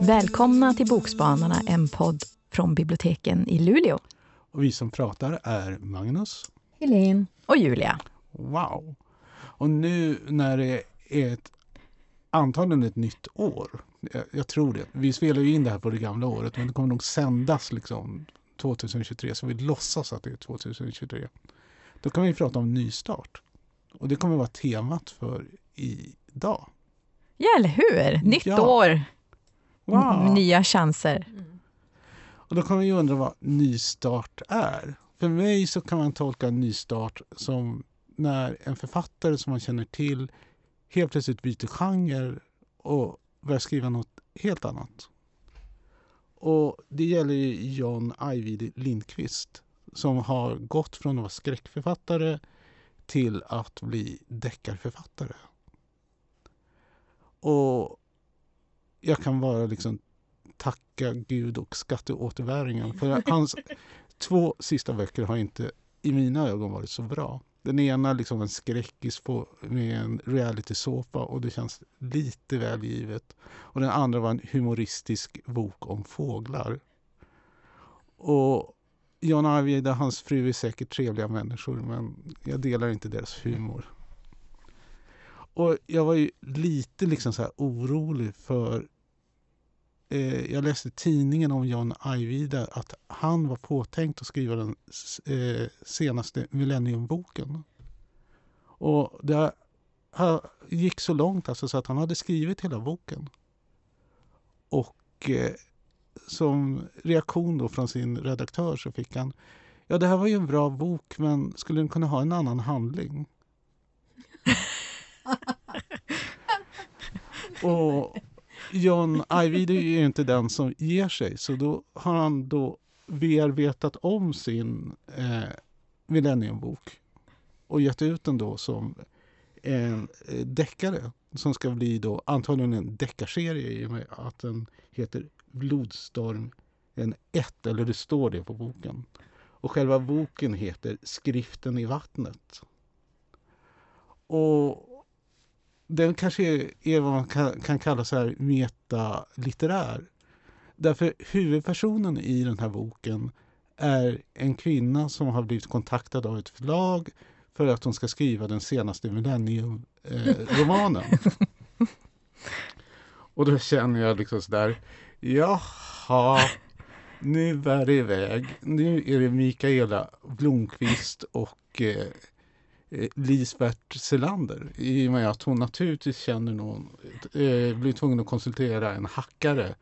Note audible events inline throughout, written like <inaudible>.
Välkomna till Bokspanarna, en podd från biblioteken i Luleå. Och vi som pratar är Magnus. Helene. Och Julia. Wow! Och nu när det är ett, antagligen ett nytt år, jag, jag tror det. Vi spelar ju in det här på det gamla året, men det kommer nog sändas liksom 2023, så vi låtsas att det är 2023. Då kan vi prata om nystart. Och det kommer vara temat för idag. Ja, eller hur? Nytt Ja. år, Wow. nya chanser. Och då kan man ju undra vad nystart är. För mig så kan man tolka nystart som när en författare som man känner till helt plötsligt byter genre och börjar skriva något helt annat. Och det gäller ju John Ajvide Lindqvist som har gått från att vara skräckförfattare till att bli deckarförfattare. Och jag kan bara liksom tacka Gud och skatteåterbäringen. För <laughs> hans två sista böcker har inte i mina ögon varit så bra. Den ena liksom en skräckis med en realitysåpa, och det känns lite väl givet. Och den andra var en humoristisk bok om fåglar. Och Jan Arvid och hans fru är säkert trevliga människor men jag delar inte deras humor. Och jag var ju lite liksom så här orolig för eh, jag läste tidningen om John Ajvide att han var påtänkt att skriva den eh, senaste Millenniumboken. Och det ha- gick så långt alltså så att han hade skrivit hela boken. Och eh, som reaktion då från sin redaktör så fick han Ja, det här var ju en bra bok, men skulle den kunna ha en annan handling? <laughs> Och John Ajvide är ju inte den som ger sig, så då har han då bearbetat om sin eh, Millenniumbok och gett ut den då som en eh, deckare som ska bli då antagligen en deckarserie i och med att den heter Blodstorm en 1, eller det står det på boken. Och själva boken heter Skriften i vattnet. Och den kanske är, är vad man kan, kan kalla så här metalitterär. Därför huvudpersonen i den här boken är en kvinna som har blivit kontaktad av ett förlag för att hon ska skriva den senaste Millennium-romanen. <laughs> Och då känner jag liksom sådär, jaha, nu bär det iväg. Nu är det Mikaela Blomqvist och eh, Eh, Lisbeth Selander. I och med att hon naturligtvis känner någon, eh, blir tvungen att konsultera en hackare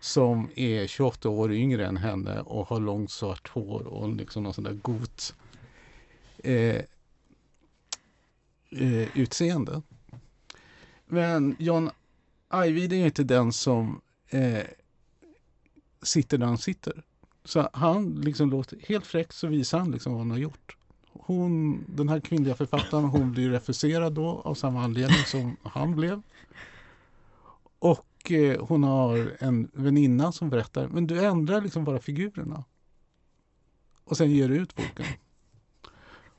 som är 28 år yngre än henne och har långt svart hår och liksom någon sån där got eh, eh, utseende. Men John Ajvide är inte den som eh, sitter där han sitter. Så han liksom låter, helt fräckt så visar han liksom vad han har gjort. Hon, den här kvinnliga författaren, hon blir refuserad då av samma anledning som han blev. Och eh, hon har en väninna som berättar, men du ändrar liksom bara figurerna. Och sen ger du ut boken.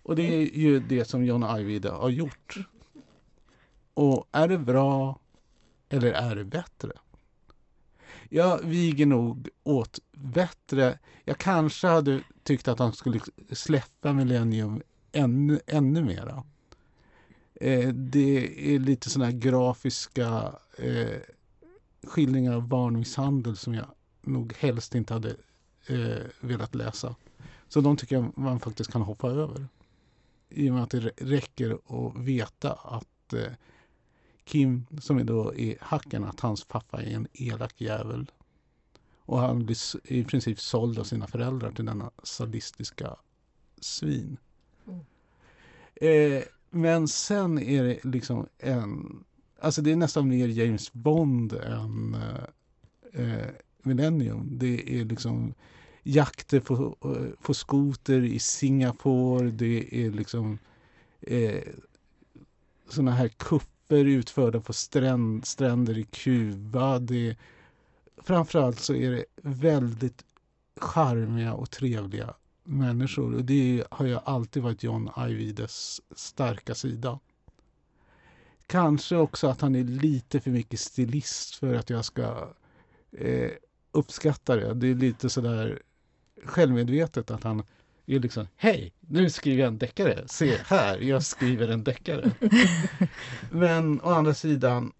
Och det är ju det som John Ajvide har gjort. Och är det bra eller är det bättre? Jag viger nog åt bättre. Jag kanske hade tyckte att han skulle släppa Millennium ännu, ännu mera. Eh, det är lite sådana här grafiska eh, skildringar av barnmisshandel som jag nog helst inte hade eh, velat läsa. Så de tycker jag man faktiskt kan hoppa över. I och med att det räcker att veta att eh, Kim, som är då är hackern, att hans pappa är en elak jävel. Och han blir i princip såld av sina föräldrar till denna sadistiska svin. Eh, men sen är det liksom en... Alltså det är nästan mer James Bond än eh, eh, Millennium. Det är liksom jakter på, eh, på skoter i Singapore. Det är liksom eh, såna här kupper utförda på stränd, stränder i Kuba. Det, framförallt så är det väldigt charmiga och trevliga människor. Och det har ju alltid varit John Ajvides starka sida. Kanske också att han är lite för mycket stilist för att jag ska eh, uppskatta det. Det är lite sådär självmedvetet att han är liksom Hej, nu skriver jag en deckare. Se här, jag skriver en deckare. <laughs> Men å andra sidan,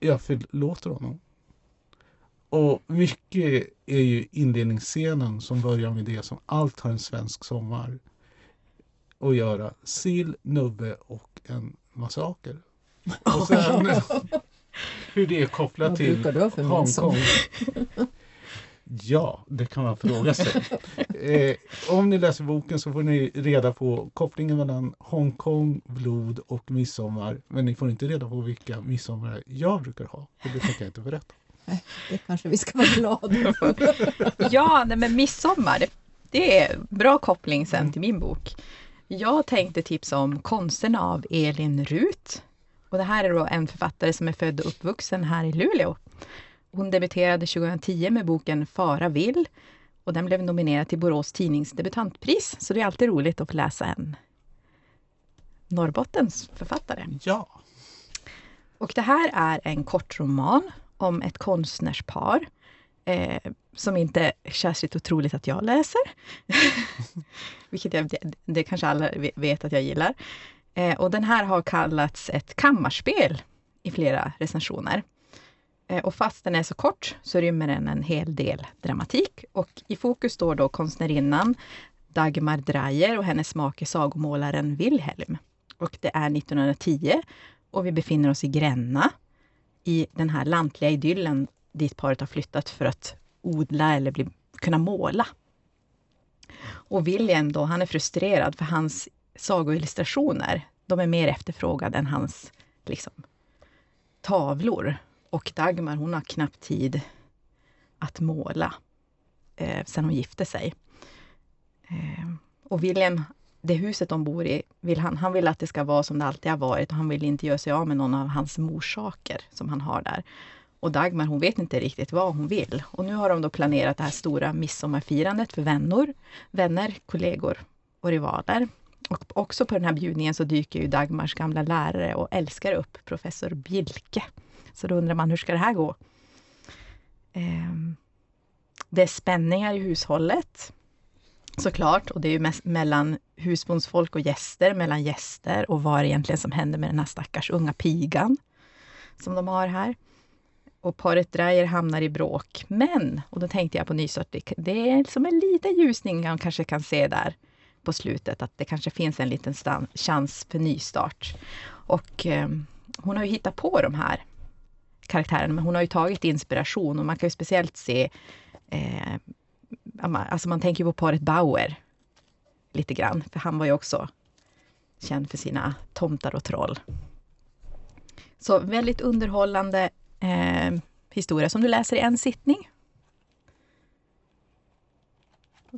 jag förlåter honom. Och mycket är ju inledningsscenen som börjar med det som allt har en svensk sommar att göra. Sill, nubbe och en massaker. Och sen <laughs> hur det är kopplat Vad till Hongkong. <laughs> Ja, det kan man fråga sig. <laughs> Eh, om ni läser boken så får ni reda på kopplingen mellan Hongkong, blod och midsommar. Men ni får inte reda på vilka midsommar jag brukar ha. För det tänker jag inte berätta. Det kanske vi ska vara glada för. Ja, nej, men midsommar, det, det är bra koppling sen till min bok. Jag tänkte tipsa om Konsterna av Elin Rut. Och det här är då en författare som är född och uppvuxen här i Luleå. Hon debuterade 2010 med boken Fara vill och den blev nominerad till Borås Tidnings debutantpris. Så det är alltid roligt att få läsa en Norrbottens författare. Ja, Och det här är en kortroman om ett konstnärspar eh, som inte känns lite otroligt att jag läser. <laughs> Vilket jag, det, det kanske alla vet att jag gillar. Eh, och den här har kallats ett kammarspel i flera recensioner. Eh, och fast den är så kort så rymmer den en hel del dramatik. Och i fokus står då konstnärinnan Dagmar Dreyer och hennes make sagomålaren Wilhelm. Och det är 1910 och vi befinner oss i Gränna i den här lantliga idyllen dit paret har flyttat för att odla eller bli, kunna måla. Och William då, han är frustrerad för hans sagoillustrationer, de är mer efterfrågade än hans liksom, tavlor. Och Dagmar, hon har knappt tid att måla eh, sen hon gifte sig. Eh, och William, det huset de bor i, vill han, han vill att det ska vara som det alltid har varit och han vill inte göra sig av med någon av hans morsaker som han har där. Och Dagmar hon vet inte riktigt vad hon vill. Och nu har de då planerat det här stora midsommarfirandet för vänner, vänner, kollegor och rivaler. Och också på den här bjudningen så dyker ju Dagmars gamla lärare och älskare upp, professor Bjelke. Så då undrar man, hur ska det här gå? Ehm, det är spänningar i hushållet såklart. Och det är ju mest mellan husbondsfolk och gäster, mellan gäster och vad är det egentligen som händer med den här stackars unga pigan som de har här. Och paret Dreyer hamnar i bråk. Men, och då tänkte jag på nystart, det- är som en liten ljusning man kanske kan se där på slutet, att det kanske finns en liten stan, chans för nystart. Och eh, hon har ju hittat på de här karaktärerna, men hon har ju tagit inspiration och man kan ju speciellt se eh, alltså man tänker ju på paret Bauer lite grann, för han var ju också känd för sina tomtar och troll. Så väldigt underhållande eh, historia som du läser i en sittning.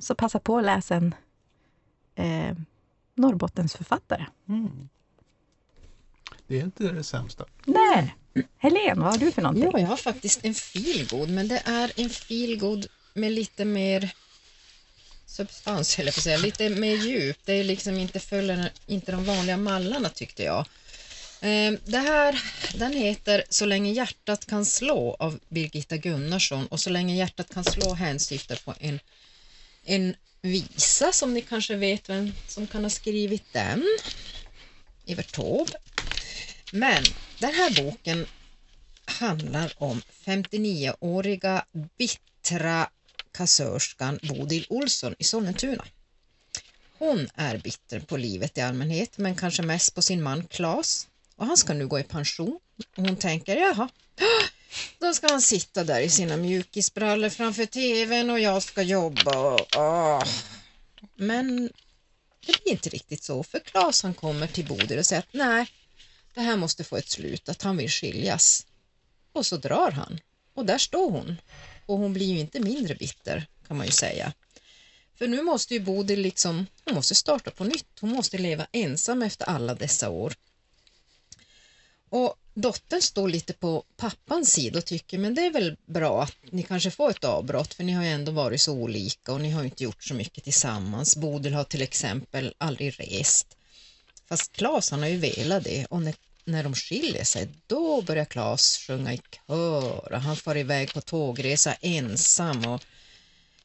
Så passa på att läsa en eh, Norrbottens författare. mm. det är inte det sämsta. Nej, Helen, vad har du för någonting? Ja, jag har faktiskt en feelgood, men det är en feelgood med lite mer substans, höll jag på att säga, lite mer djup. Det är liksom inte följer inte de vanliga mallarna tyckte jag. Eh, Det här, den heter Så länge hjärtat kan slå av Birgitta Gunnarsson och Så länge hjärtat kan slå hänsyftar på en, en visa som ni kanske vet vem som kan ha skrivit den. Evert Taube. Men den här boken handlar om 59-åriga bittra kassörskan Bodil Olsson i Sollentuna. Hon är bitter på livet i allmänhet, men kanske mest på sin man Klas. Och han ska nu gå i pension. Och hon tänker, jaha, <gasps> då ska han sitta där i sina mjukisbrallor framför tvn och jag ska jobba. Och, åh. Men det blir inte riktigt så, för Klas han kommer till Bodil och säger att nej, det här måste få ett slut, att han vill skiljas. Och så drar han. Och där står hon. Och hon blir ju inte mindre bitter, kan man ju säga. För nu måste ju Bodil liksom, hon måste starta på nytt. Hon måste leva ensam efter alla dessa år. Och dottern står lite på pappans sida och tycker men det är väl bra att ni kanske får ett avbrott för ni har ju ändå varit så olika och ni har ju inte gjort så mycket tillsammans. Bodil har till exempel aldrig rest. Fast Claes han har ju velat det och när, när de skiljer sig då börjar Claes sjunga i kör och han far iväg på tågresa ensam och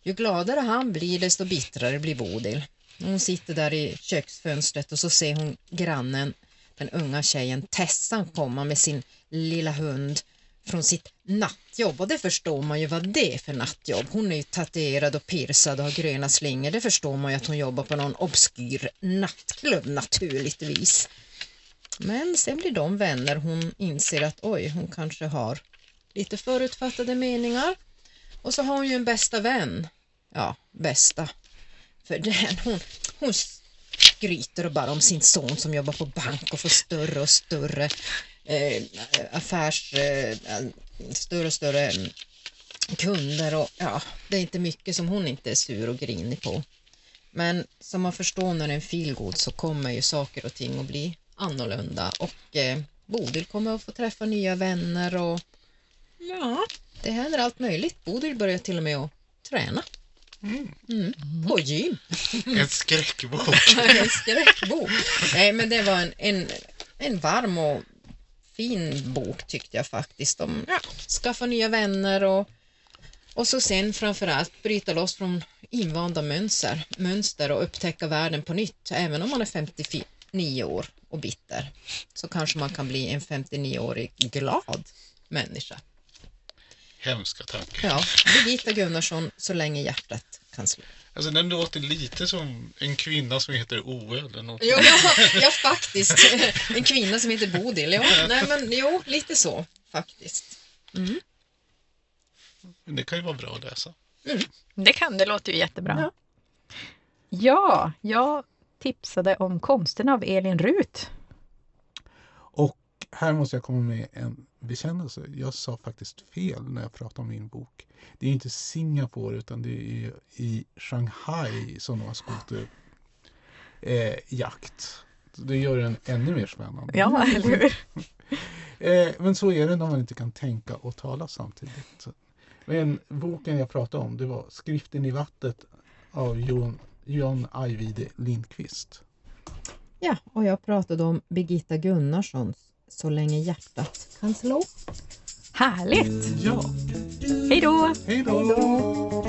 ju gladare han blir desto bittrare blir Bodil. Hon sitter där i köksfönstret och så ser hon grannen, den unga tjejen Tessan komma med sin lilla hund från sitt nattjobb och det förstår man ju vad det är för nattjobb. Hon är ju tatuerad och pirsad och har gröna slingor. Det förstår man ju att hon jobbar på någon obskyr nattklubb naturligtvis. Men sen blir de vänner. Hon inser att oj, hon kanske har lite förutfattade meningar. Och så har hon ju en bästa vän. Ja, bästa. För den, hon, hon skryter bara om sin son som jobbar på bank och får större och större eh, affärs... Eh, större och större mm, kunder och ja, det är inte mycket som hon inte är sur och grinig på. Men som man förstår när det är en feelgood så kommer ju saker och ting att bli annorlunda och eh, Bodil kommer att få träffa nya vänner och ja, det händer allt möjligt. Bodil börjar till och med att träna. Mm. På gym. <laughs> En skräckbok. <laughs> en skräckbok. Nej, men det var en, en, en varm och fin bok tyckte jag faktiskt. Om ja, skaffa nya vänner och, och så sen framförallt bryta loss från invanda mönster, mönster och upptäcka världen på nytt. Även om man är 59 år och bitter så kanske man kan bli en 59-årig glad människa. Hemska tankar. Ja, Birgitta Gunnarsson, Så länge hjärtat kan slå. Alltså den låter lite som en kvinna som heter Oe eller något. Jo, ja, ja, faktiskt. En kvinna som heter Bodil. Ja, nej, men, jo, lite så faktiskt. Mm. Men det kan ju vara bra att läsa. Det kan, det låter ju jättebra. Ja. Ja, jag tipsade om konsten av Elin Rut. Och här måste jag komma med en bekännelse. Jag sa faktiskt fel när jag pratade om min bok. Det är inte Singapore utan det är i Shanghai som de har skoterjakt. Eh, jakt. det gör den ännu mer spännande. Ja, eller hur? <laughs> Eh, men så är det när man inte kan tänka och tala samtidigt. Men boken jag pratade om det var Skriften i vattnet av John, John Ajvide Lindqvist. Ja, och jag pratade om Birgitta Gunnarssons Så länge hjärtat kan slå. Härligt! Ja, Hej då! hej då!